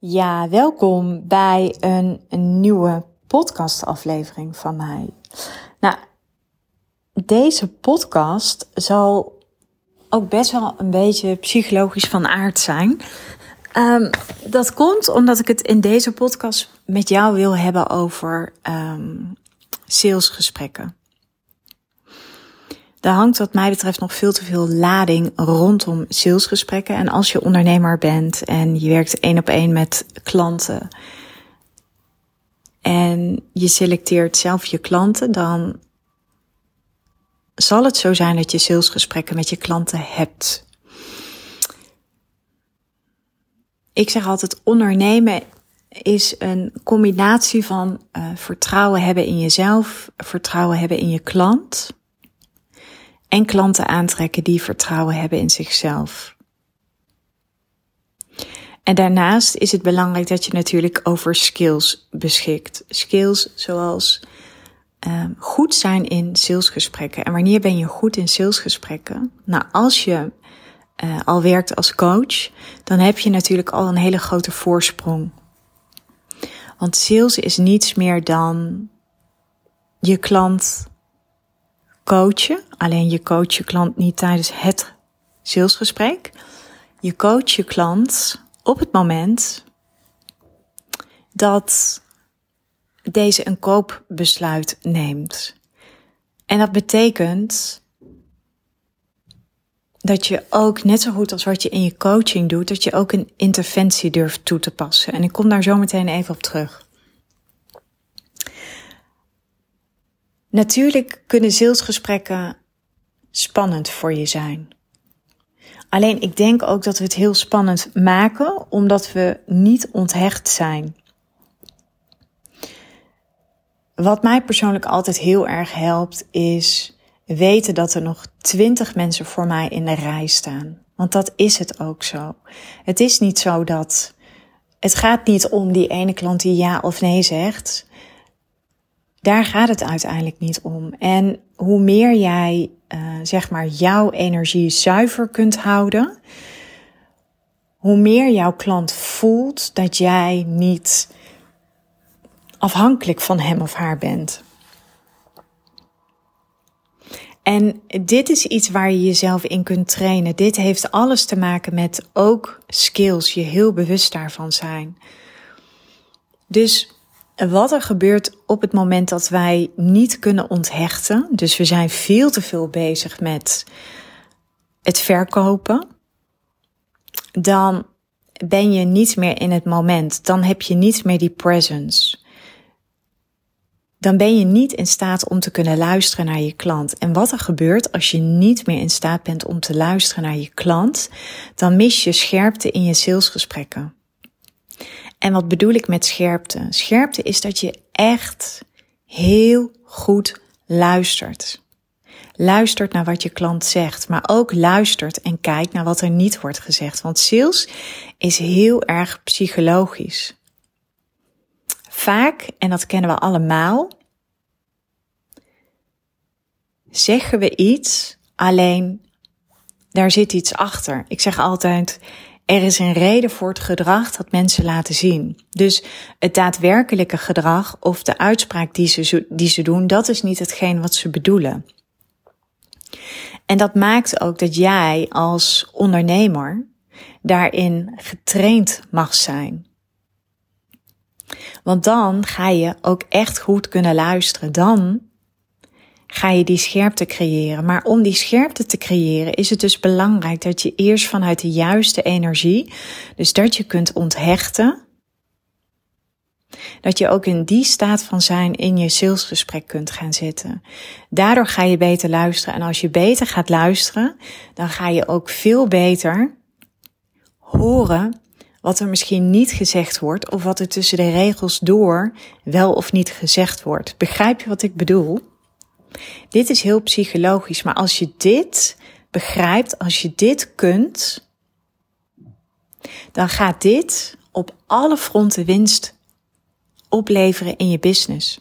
Ja, welkom bij een, een nieuwe podcastaflevering van mij. Nou, deze podcast zal ook best wel een beetje psychologisch van aard zijn. Um, dat komt omdat ik het in deze podcast met jou wil hebben over um, salesgesprekken. Er hangt wat mij betreft nog veel te veel lading rondom salesgesprekken. En als je ondernemer bent en je werkt één op één met klanten en je selecteert zelf je klanten, dan zal het zo zijn dat je salesgesprekken met je klanten hebt. Ik zeg altijd, ondernemen is een combinatie van uh, vertrouwen hebben in jezelf, vertrouwen hebben in je klant en klanten aantrekken die vertrouwen hebben in zichzelf. En daarnaast is het belangrijk dat je natuurlijk over skills beschikt. Skills zoals um, goed zijn in salesgesprekken. En wanneer ben je goed in salesgesprekken? Nou, als je uh, al werkt als coach, dan heb je natuurlijk al een hele grote voorsprong. Want sales is niets meer dan je klant coachen. Alleen je coach je klant niet tijdens het salesgesprek. Je coach je klant op het moment dat deze een koopbesluit neemt. En dat betekent dat je ook, net zo goed als wat je in je coaching doet, dat je ook een interventie durft toe te passen. En ik kom daar zo meteen even op terug. Natuurlijk kunnen zielsgesprekken spannend voor je zijn. Alleen ik denk ook dat we het heel spannend maken omdat we niet onthecht zijn. Wat mij persoonlijk altijd heel erg helpt is weten dat er nog twintig mensen voor mij in de rij staan. Want dat is het ook zo. Het is niet zo dat. Het gaat niet om die ene klant die ja of nee zegt. Daar gaat het uiteindelijk niet om. En hoe meer jij, uh, zeg maar, jouw energie zuiver kunt houden, hoe meer jouw klant voelt dat jij niet afhankelijk van hem of haar bent. En dit is iets waar je jezelf in kunt trainen. Dit heeft alles te maken met ook skills, je heel bewust daarvan zijn. Dus wat er gebeurt op het moment dat wij niet kunnen onthechten, dus we zijn veel te veel bezig met het verkopen, dan ben je niet meer in het moment. Dan heb je niet meer die presence. Dan ben je niet in staat om te kunnen luisteren naar je klant. En wat er gebeurt als je niet meer in staat bent om te luisteren naar je klant, dan mis je scherpte in je salesgesprekken. En wat bedoel ik met scherpte? Scherpte is dat je echt heel goed luistert. Luistert naar wat je klant zegt, maar ook luistert en kijkt naar wat er niet wordt gezegd. Want sales is heel erg psychologisch. Vaak, en dat kennen we allemaal, zeggen we iets, alleen daar zit iets achter. Ik zeg altijd, er is een reden voor het gedrag dat mensen laten zien. Dus het daadwerkelijke gedrag of de uitspraak die ze, die ze doen, dat is niet hetgeen wat ze bedoelen. En dat maakt ook dat jij als ondernemer daarin getraind mag zijn. Want dan ga je ook echt goed kunnen luisteren. Dan ga je die scherpte creëren. Maar om die scherpte te creëren is het dus belangrijk dat je eerst vanuit de juiste energie, dus dat je kunt onthechten, dat je ook in die staat van zijn in je salesgesprek kunt gaan zitten. Daardoor ga je beter luisteren. En als je beter gaat luisteren, dan ga je ook veel beter horen wat er misschien niet gezegd wordt of wat er tussen de regels door wel of niet gezegd wordt. Begrijp je wat ik bedoel? Dit is heel psychologisch, maar als je dit begrijpt, als je dit kunt, dan gaat dit op alle fronten winst opleveren in je business.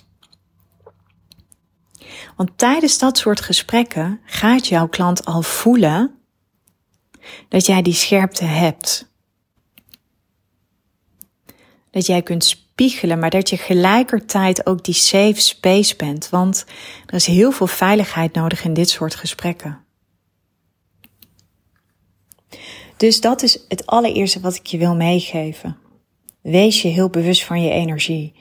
Want tijdens dat soort gesprekken gaat jouw klant al voelen dat jij die scherpte hebt. dat jij kunt spiegelen, maar dat je gelijkertijd ook die safe space bent. Want er is heel veel veiligheid nodig in dit soort gesprekken. Dus dat is het allereerste wat ik je wil meegeven. Wees je heel bewust van je energie.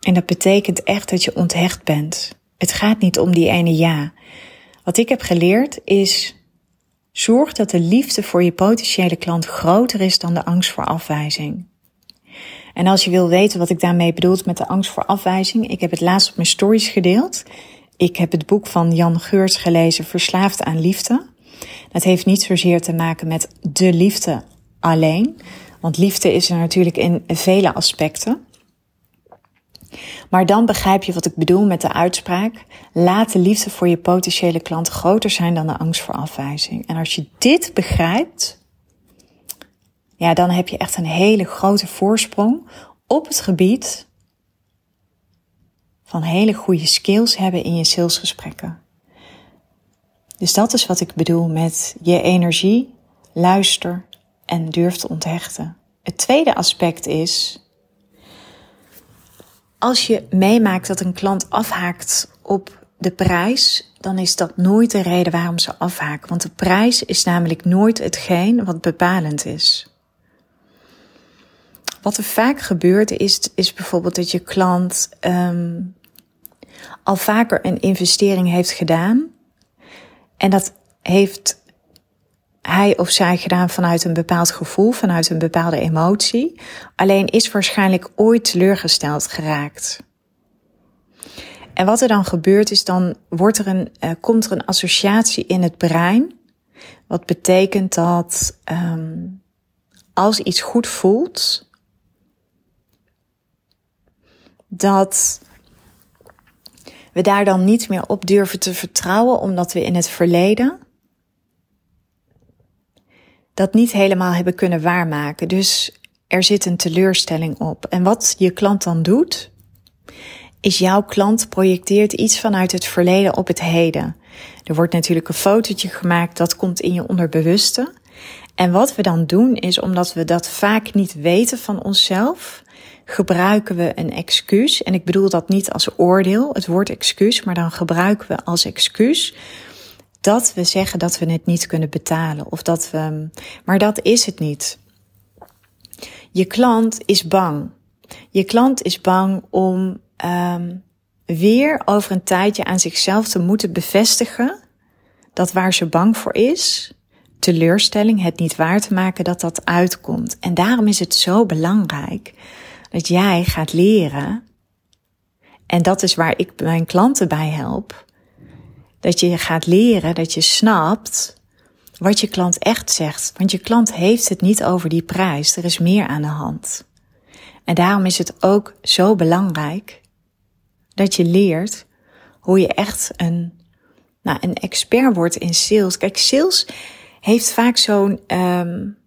En dat betekent echt dat je onthecht bent. Het gaat niet om die ene ja. Wat ik heb geleerd is Zorg dat de liefde voor je potentiële klant groter is dan de angst voor afwijzing. En als je wil weten wat ik daarmee bedoel met de angst voor afwijzing, ik heb het laatst op mijn stories gedeeld. Ik heb het boek van Jan Geurts gelezen, Verslaafd aan Liefde. Dat heeft niet zozeer te maken met de liefde alleen, want liefde is er natuurlijk in vele aspecten. Maar dan begrijp je wat ik bedoel met de uitspraak: laat de liefde voor je potentiële klant groter zijn dan de angst voor afwijzing. En als je dit begrijpt, ja, dan heb je echt een hele grote voorsprong op het gebied van hele goede skills hebben in je salesgesprekken. Dus dat is wat ik bedoel met je energie, luister en durf te onthechten. Het tweede aspect is als je meemaakt dat een klant afhaakt op de prijs, dan is dat nooit de reden waarom ze afhaken. Want de prijs is namelijk nooit hetgeen wat bepalend is. Wat er vaak gebeurt is, is bijvoorbeeld dat je klant um, al vaker een investering heeft gedaan. En dat heeft hij of zij gedaan vanuit een bepaald gevoel, vanuit een bepaalde emotie. Alleen is waarschijnlijk ooit teleurgesteld geraakt. En wat er dan gebeurt is, dan wordt er een, uh, komt er een associatie in het brein. Wat betekent dat um, als iets goed voelt, dat we daar dan niet meer op durven te vertrouwen, omdat we in het verleden dat niet helemaal hebben kunnen waarmaken. Dus er zit een teleurstelling op. En wat je klant dan doet, is jouw klant projecteert iets vanuit het verleden op het heden. Er wordt natuurlijk een fotootje gemaakt, dat komt in je onderbewuste. En wat we dan doen is, omdat we dat vaak niet weten van onszelf, gebruiken we een excuus. En ik bedoel dat niet als oordeel, het woord excuus, maar dan gebruiken we als excuus dat we zeggen dat we het niet kunnen betalen of dat we, maar dat is het niet. Je klant is bang. Je klant is bang om um, weer over een tijdje aan zichzelf te moeten bevestigen dat waar ze bang voor is, teleurstelling, het niet waar te maken, dat dat uitkomt. En daarom is het zo belangrijk dat jij gaat leren. En dat is waar ik mijn klanten bij help dat je gaat leren, dat je snapt wat je klant echt zegt. Want je klant heeft het niet over die prijs. Er is meer aan de hand. En daarom is het ook zo belangrijk dat je leert hoe je echt een, nou, een expert wordt in sales. Kijk, sales heeft vaak zo'n um,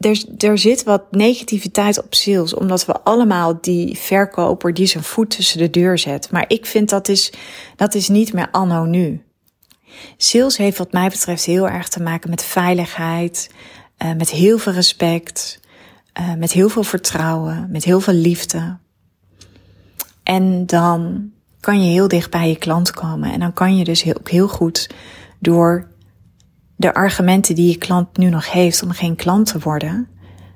er, er zit wat negativiteit op sales, omdat we allemaal die verkoper die zijn voet tussen de deur zet. Maar ik vind dat is, dat is niet meer anno nu. Sales heeft wat mij betreft heel erg te maken met veiligheid, uh, met heel veel respect, uh, met heel veel vertrouwen, met heel veel liefde. En dan kan je heel dicht bij je klant komen. En dan kan je dus ook heel goed door de argumenten die je klant nu nog heeft om geen klant te worden,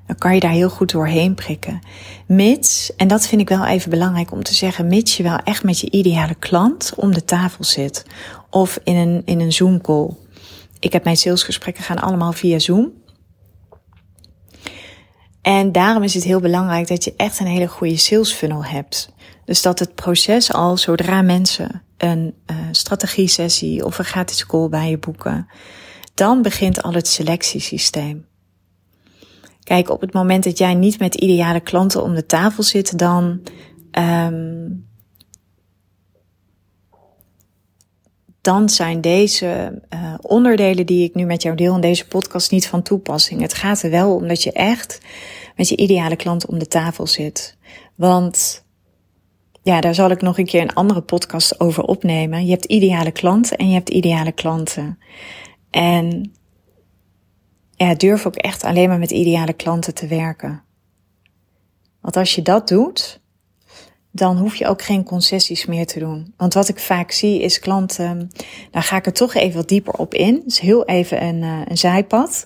dan kan je daar heel goed doorheen prikken. Mits, en dat vind ik wel even belangrijk om te zeggen, mits je wel echt met je ideale klant om de tafel zit. Of in een, in een Zoom call. Ik heb mijn salesgesprekken gaan allemaal via Zoom. En daarom is het heel belangrijk dat je echt een hele goede sales funnel hebt. Dus dat het proces al, zodra mensen een uh, strategie sessie of een gratis call bij je boeken, dan begint al het selectiesysteem. Kijk, op het moment dat jij niet met ideale klanten om de tafel zit, dan um, dan zijn deze uh, onderdelen die ik nu met jou deel in deze podcast niet van toepassing. Het gaat er wel om dat je echt met je ideale klant om de tafel zit. Want ja, daar zal ik nog een keer een andere podcast over opnemen. Je hebt ideale klanten en je hebt ideale klanten. En ja, durf ook echt alleen maar met ideale klanten te werken. Want als je dat doet, dan hoef je ook geen concessies meer te doen. Want wat ik vaak zie is klanten, daar ga ik er toch even wat dieper op in. Dus heel even een, uh, een zijpad.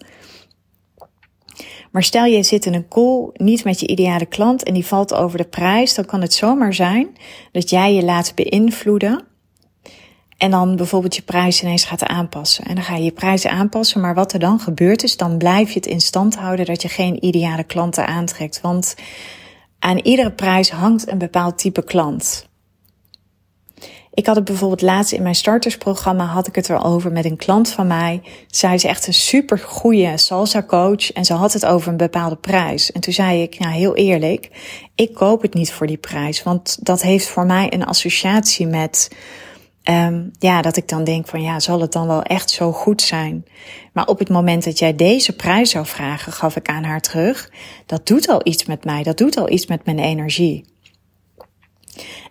Maar stel je zit in een call niet met je ideale klant en die valt over de prijs, dan kan het zomaar zijn dat jij je laat beïnvloeden en dan bijvoorbeeld je prijs ineens gaat aanpassen. En dan ga je je prijzen aanpassen, maar wat er dan gebeurt is, dan blijf je het in stand houden dat je geen ideale klanten aantrekt. Want aan iedere prijs hangt een bepaald type klant. Ik had het bijvoorbeeld laatst in mijn startersprogramma had ik het erover met een klant van mij. Zij is echt een super goede salsa coach en ze had het over een bepaalde prijs. En toen zei ik, nou heel eerlijk, ik koop het niet voor die prijs, want dat heeft voor mij een associatie met Um, ja, dat ik dan denk van ja, zal het dan wel echt zo goed zijn? Maar op het moment dat jij deze prijs zou vragen, gaf ik aan haar terug, dat doet al iets met mij, dat doet al iets met mijn energie.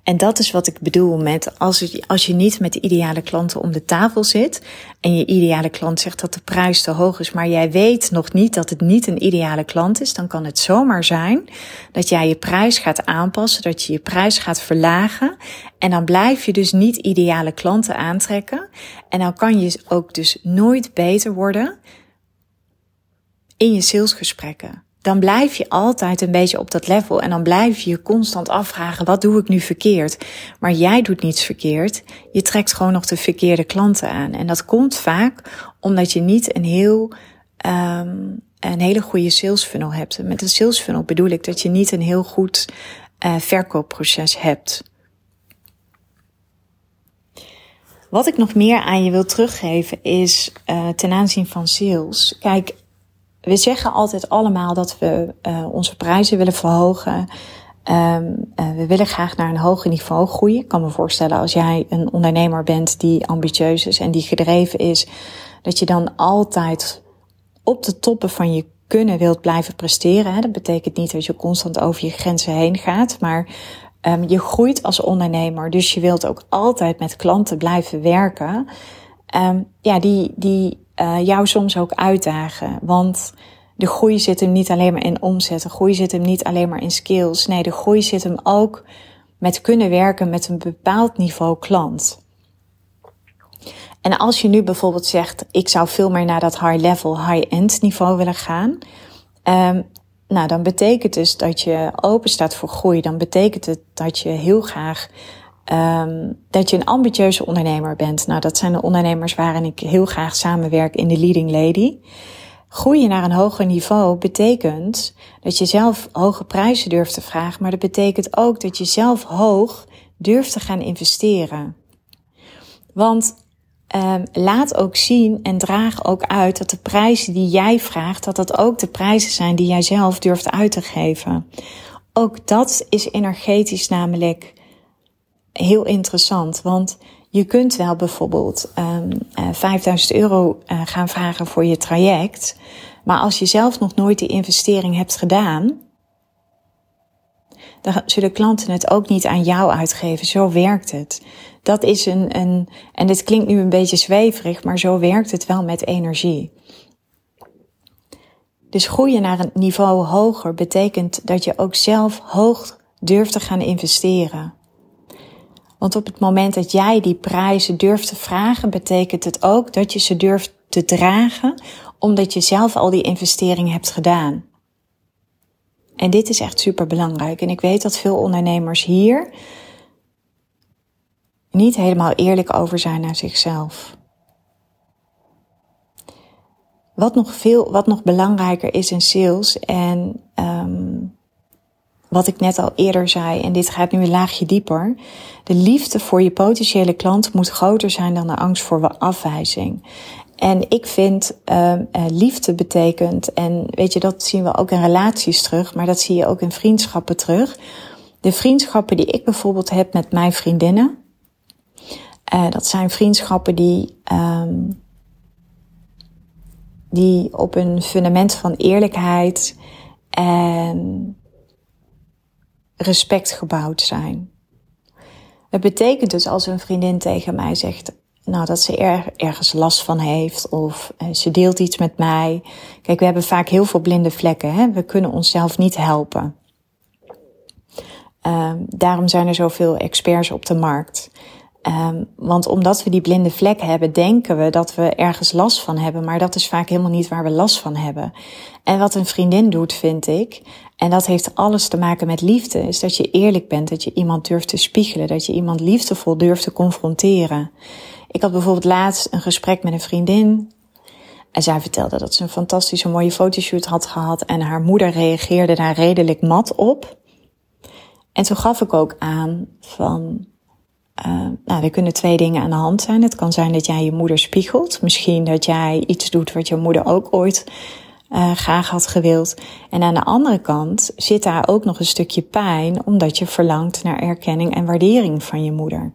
En dat is wat ik bedoel met als, je, als je niet met de ideale klanten om de tafel zit en je ideale klant zegt dat de prijs te hoog is, maar jij weet nog niet dat het niet een ideale klant is, dan kan het zomaar zijn dat jij je prijs gaat aanpassen, dat je je prijs gaat verlagen en dan blijf je dus niet ideale klanten aantrekken. En dan kan je ook dus nooit beter worden in je salesgesprekken dan blijf je altijd een beetje op dat level en dan blijf je je constant afvragen, wat doe ik nu verkeerd? Maar jij doet niets verkeerd, je trekt gewoon nog de verkeerde klanten aan. En dat komt vaak omdat je niet een heel, um, een hele goede sales funnel hebt. Met een sales funnel bedoel ik dat je niet een heel goed uh, verkoopproces hebt. Wat ik nog meer aan je wil teruggeven is uh, ten aanzien van sales. Kijk, we zeggen altijd allemaal dat we uh, onze prijzen willen verhogen. Um, uh, we willen graag naar een hoger niveau groeien. Ik kan me voorstellen als jij een ondernemer bent die ambitieus is en die gedreven is, dat je dan altijd op de toppen van je kunnen wilt blijven presteren. Hè. Dat betekent niet dat je constant over je grenzen heen gaat, maar um, je groeit als ondernemer. Dus je wilt ook altijd met klanten blijven werken. Um, ja, die, die uh, jou soms ook uitdagen. Want de groei zit hem niet alleen maar in omzet. De groei zit hem niet alleen maar in skills. Nee, de groei zit hem ook met kunnen werken met een bepaald niveau klant. En als je nu bijvoorbeeld zegt, ik zou veel meer naar dat high level, high end niveau willen gaan. Um, nou, dan betekent dus dat je open staat voor groei. Dan betekent het dat je heel graag Um, dat je een ambitieuze ondernemer bent. Nou, dat zijn de ondernemers waarin ik heel graag samenwerk in de Leading Lady. Groeien naar een hoger niveau betekent dat je zelf hoge prijzen durft te vragen, maar dat betekent ook dat je zelf hoog durft te gaan investeren. Want um, laat ook zien en draag ook uit dat de prijzen die jij vraagt, dat dat ook de prijzen zijn die jij zelf durft uit te geven. Ook dat is energetisch namelijk heel interessant. Want je kunt wel bijvoorbeeld um, uh, 5000 euro uh, gaan vragen voor je traject. Maar als je zelf nog nooit die investering hebt gedaan, dan zullen klanten het ook niet aan jou uitgeven. Zo werkt het. Dat is een, een en dit klinkt nu een beetje zweverig, maar zo werkt het wel met energie. Dus groeien naar een niveau hoger betekent dat je ook zelf hoog durft te gaan investeren. Want op het moment dat jij die prijzen durft te vragen, betekent het ook dat je ze durft te dragen, omdat je zelf al die investering hebt gedaan. En dit is echt super belangrijk. En ik weet dat veel ondernemers hier niet helemaal eerlijk over zijn naar zichzelf. Wat nog veel, wat nog belangrijker is in sales en um, wat ik net al eerder zei, en dit gaat nu een laagje dieper. De liefde voor je potentiële klant moet groter zijn dan de angst voor afwijzing. En ik vind uh, liefde betekent, en weet je, dat zien we ook in relaties terug, maar dat zie je ook in vriendschappen terug. De vriendschappen die ik bijvoorbeeld heb met mijn vriendinnen, uh, dat zijn vriendschappen die, um, die op een fundament van eerlijkheid en respect gebouwd zijn. Het betekent dus als een vriendin tegen mij zegt: nou, dat ze er, ergens last van heeft of uh, ze deelt iets met mij. Kijk, we hebben vaak heel veel blinde vlekken. Hè? We kunnen onszelf niet helpen. Um, daarom zijn er zoveel experts op de markt. Um, want omdat we die blinde vlek hebben, denken we dat we ergens last van hebben. Maar dat is vaak helemaal niet waar we last van hebben. En wat een vriendin doet, vind ik, en dat heeft alles te maken met liefde, is dat je eerlijk bent, dat je iemand durft te spiegelen, dat je iemand liefdevol durft te confronteren. Ik had bijvoorbeeld laatst een gesprek met een vriendin. En zij vertelde dat ze een fantastische mooie fotoshoot had gehad. En haar moeder reageerde daar redelijk mat op. En toen gaf ik ook aan van, uh, nou, er kunnen twee dingen aan de hand zijn. Het kan zijn dat jij je moeder spiegelt. Misschien dat jij iets doet wat je moeder ook ooit uh, graag had gewild. En aan de andere kant zit daar ook nog een stukje pijn, omdat je verlangt naar erkenning en waardering van je moeder.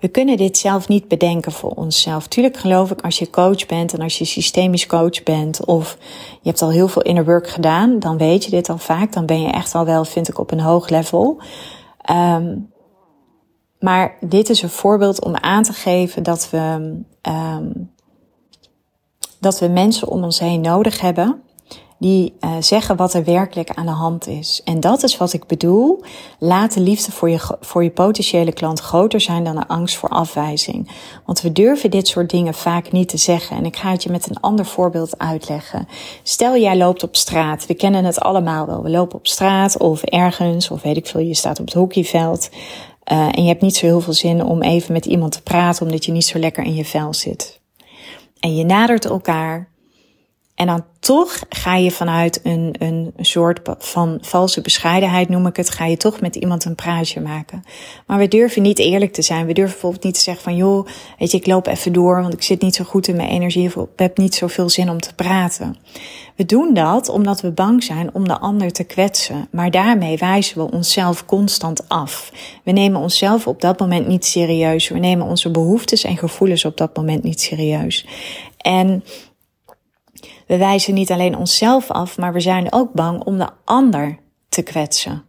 We kunnen dit zelf niet bedenken voor onszelf. Tuurlijk geloof ik als je coach bent en als je systemisch coach bent of je hebt al heel veel inner work gedaan, dan weet je dit al vaak. Dan ben je echt al wel, vind ik, op een hoog level. Um, maar dit is een voorbeeld om aan te geven dat we, um, dat we mensen om ons heen nodig hebben die uh, zeggen wat er werkelijk aan de hand is. En dat is wat ik bedoel. Laat de liefde voor je, voor je potentiële klant groter zijn dan de angst voor afwijzing. Want we durven dit soort dingen vaak niet te zeggen. En ik ga het je met een ander voorbeeld uitleggen. Stel jij loopt op straat. We kennen het allemaal wel. We lopen op straat of ergens, of weet ik veel, je staat op het hockeyveld. Uh, en je hebt niet zo heel veel zin om even met iemand te praten omdat je niet zo lekker in je vel zit. En je nadert elkaar en dan toch ga je vanuit een, een soort van valse bescheidenheid, noem ik het, ga je toch met iemand een praatje maken. Maar we durven niet eerlijk te zijn. We durven bijvoorbeeld niet te zeggen van, joh, weet je, ik loop even door, want ik zit niet zo goed in mijn energie, of ik heb niet zoveel zin om te praten. We doen dat omdat we bang zijn om de ander te kwetsen. Maar daarmee wijzen we onszelf constant af. We nemen onszelf op dat moment niet serieus. We nemen onze behoeftes en gevoelens op dat moment niet serieus. En we wijzen niet alleen onszelf af, maar we zijn ook bang om de ander te kwetsen.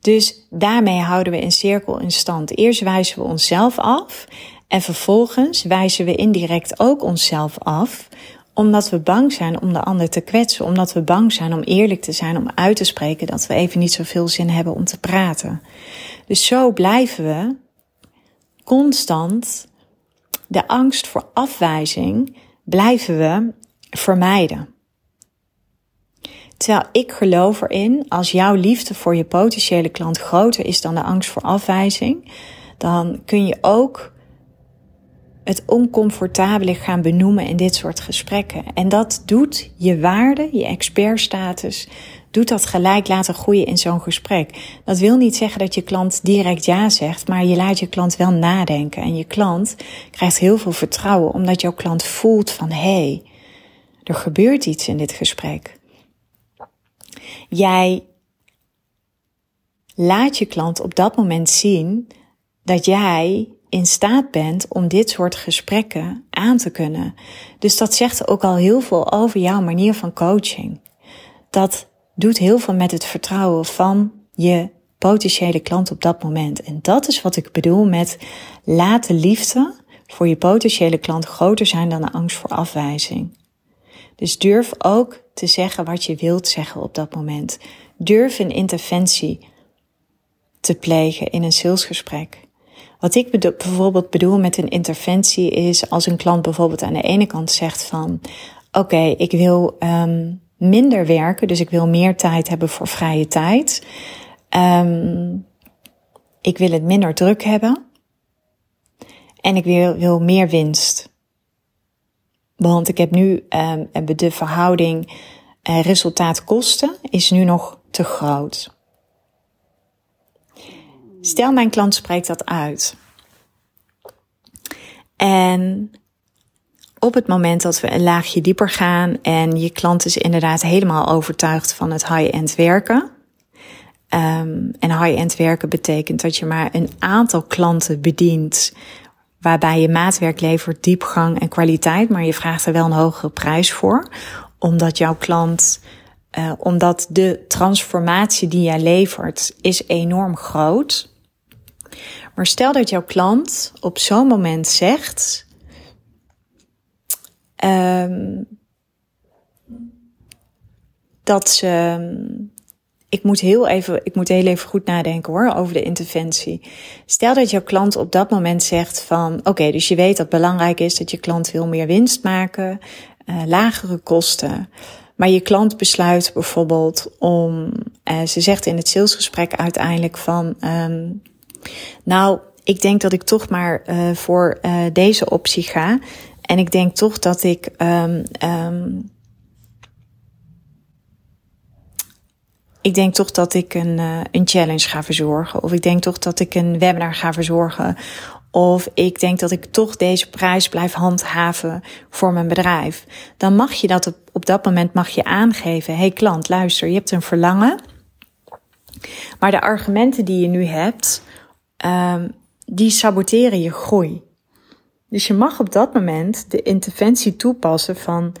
Dus daarmee houden we een cirkel in stand. Eerst wijzen we onszelf af en vervolgens wijzen we indirect ook onszelf af, omdat we bang zijn om de ander te kwetsen, omdat we bang zijn om eerlijk te zijn, om uit te spreken dat we even niet zoveel zin hebben om te praten. Dus zo blijven we constant de angst voor afwijzing blijven we vermijden. Terwijl ik geloof erin, als jouw liefde voor je potentiële klant groter is dan de angst voor afwijzing, dan kun je ook het oncomfortabele gaan benoemen in dit soort gesprekken. En dat doet je waarde, je expertstatus, doet dat gelijk laten groeien in zo'n gesprek. Dat wil niet zeggen dat je klant direct ja zegt, maar je laat je klant wel nadenken. En je klant krijgt heel veel vertrouwen, omdat jouw klant voelt van hé, hey, er gebeurt iets in dit gesprek. Jij laat je klant op dat moment zien dat jij in staat bent om dit soort gesprekken aan te kunnen. Dus dat zegt ook al heel veel over jouw manier van coaching. Dat doet heel veel met het vertrouwen van je potentiële klant op dat moment. En dat is wat ik bedoel met laat de liefde voor je potentiële klant groter zijn dan de angst voor afwijzing. Dus durf ook te zeggen wat je wilt zeggen op dat moment. Durf een interventie te plegen in een salesgesprek. Wat ik bijvoorbeeld bedoel met een interventie is als een klant bijvoorbeeld aan de ene kant zegt van oké, ik wil um, minder werken, dus ik wil meer tijd hebben voor vrije tijd. Um, ik wil het minder druk hebben. En ik wil, wil meer winst. Want ik heb nu um, de verhouding uh, resultaat-kosten is nu nog te groot. Stel, mijn klant spreekt dat uit. En op het moment dat we een laagje dieper gaan en je klant is inderdaad helemaal overtuigd van het high-end werken. Um, en high-end werken betekent dat je maar een aantal klanten bedient waarbij je maatwerk levert diepgang en kwaliteit, maar je vraagt er wel een hogere prijs voor, omdat jouw klant, uh, omdat de transformatie die jij levert is enorm groot. Maar stel dat jouw klant op zo'n moment zegt. Um, dat ze. Ik moet heel even, ik moet heel even goed nadenken hoor over de interventie. Stel dat jouw klant op dat moment zegt van, oké, dus je weet dat belangrijk is dat je klant wil meer winst maken, uh, lagere kosten. Maar je klant besluit bijvoorbeeld om, uh, ze zegt in het salesgesprek uiteindelijk van, um, nou, ik denk dat ik toch maar uh, voor deze optie ga. En ik denk toch dat ik um, um, ik denk toch dat ik een, uh, een challenge ga verzorgen. Of ik denk toch dat ik een webinar ga verzorgen. Of ik denk dat ik toch deze prijs blijf handhaven voor mijn bedrijf. Dan mag je dat op, op dat moment mag je aangeven. hey klant, luister, je hebt een verlangen. Maar de argumenten die je nu hebt, um, die saboteren je groei. Dus je mag op dat moment de interventie toepassen van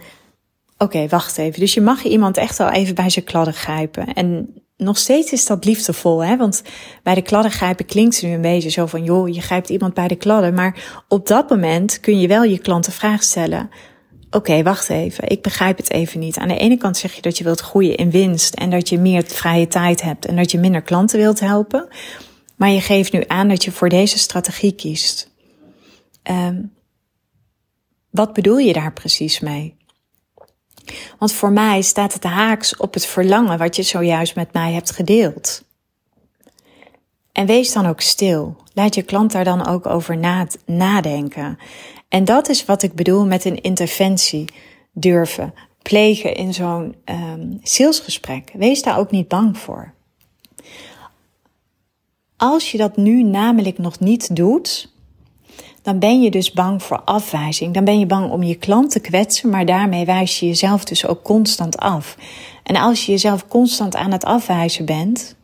Oké, wacht even. Dus je mag iemand echt al even bij zijn kladden grijpen. En nog steeds is dat liefdevol, hè? Want bij de kladden grijpen klinkt ze nu een beetje zo van, joh, je grijpt iemand bij de kladden. Maar op dat moment kun je wel je klant de vraag stellen. Oké, wacht even. Ik begrijp het even niet. Aan de ene kant zeg je dat je wilt groeien in winst en dat je meer vrije tijd hebt en dat je minder klanten wilt helpen. Maar je geeft nu aan dat je voor deze strategie kiest. Um, wat bedoel je daar precies mee? Want voor mij staat het haaks op het verlangen wat je zojuist met mij hebt gedeeld. En wees dan ook stil. Laat je klant daar dan ook over nadenken. En dat is wat ik bedoel met een interventie durven plegen in zo'n um, salesgesprek. Wees daar ook niet bang voor. Als je dat nu namelijk nog niet doet, dan ben je dus bang voor afwijzing. Dan ben je bang om je klant te kwetsen, maar daarmee wijs je jezelf dus ook constant af. En als je jezelf constant aan het afwijzen bent,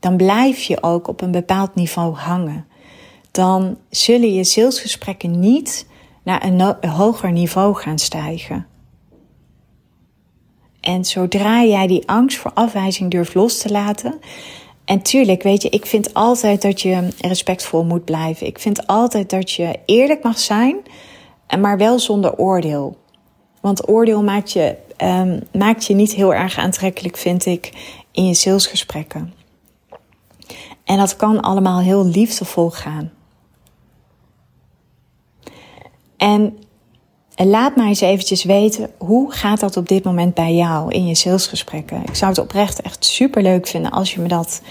dan blijf je ook op een bepaald niveau hangen. Dan zullen je salesgesprekken niet naar een hoger niveau gaan stijgen. En zodra jij die angst voor afwijzing durft los te laten, en tuurlijk, weet je, ik vind altijd dat je respectvol moet blijven. Ik vind altijd dat je eerlijk mag zijn, maar wel zonder oordeel. Want oordeel maakt je, um, maakt je niet heel erg aantrekkelijk, vind ik, in je salesgesprekken. En dat kan allemaal heel liefdevol gaan. En laat mij eens eventjes weten, hoe gaat dat op dit moment bij jou in je salesgesprekken? Ik zou het oprecht echt super leuk vinden als je me dat,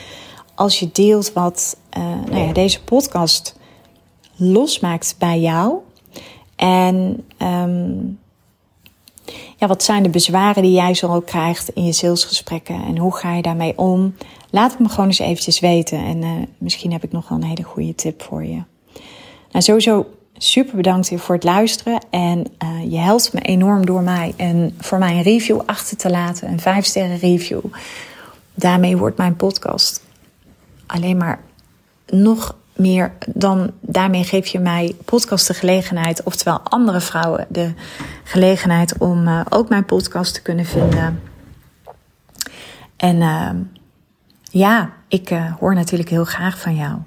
als je deelt wat uh, nou ja, deze podcast losmaakt bij jou. En um, ja, wat zijn de bezwaren die jij zo krijgt in je salesgesprekken en hoe ga je daarmee om? Laat het me gewoon eens eventjes weten en uh, misschien heb ik nog wel een hele goede tip voor je. Nou, sowieso super bedankt voor het luisteren. En uh, je helpt me enorm door mij en voor mij een review achter te laten. Een 5 sterren review. Daarmee wordt mijn podcast alleen maar nog meer dan daarmee geef je mij podcast de gelegenheid, oftewel andere vrouwen de gelegenheid om uh, ook mijn podcast te kunnen vinden. En uh, ja, ik hoor natuurlijk heel graag van jou.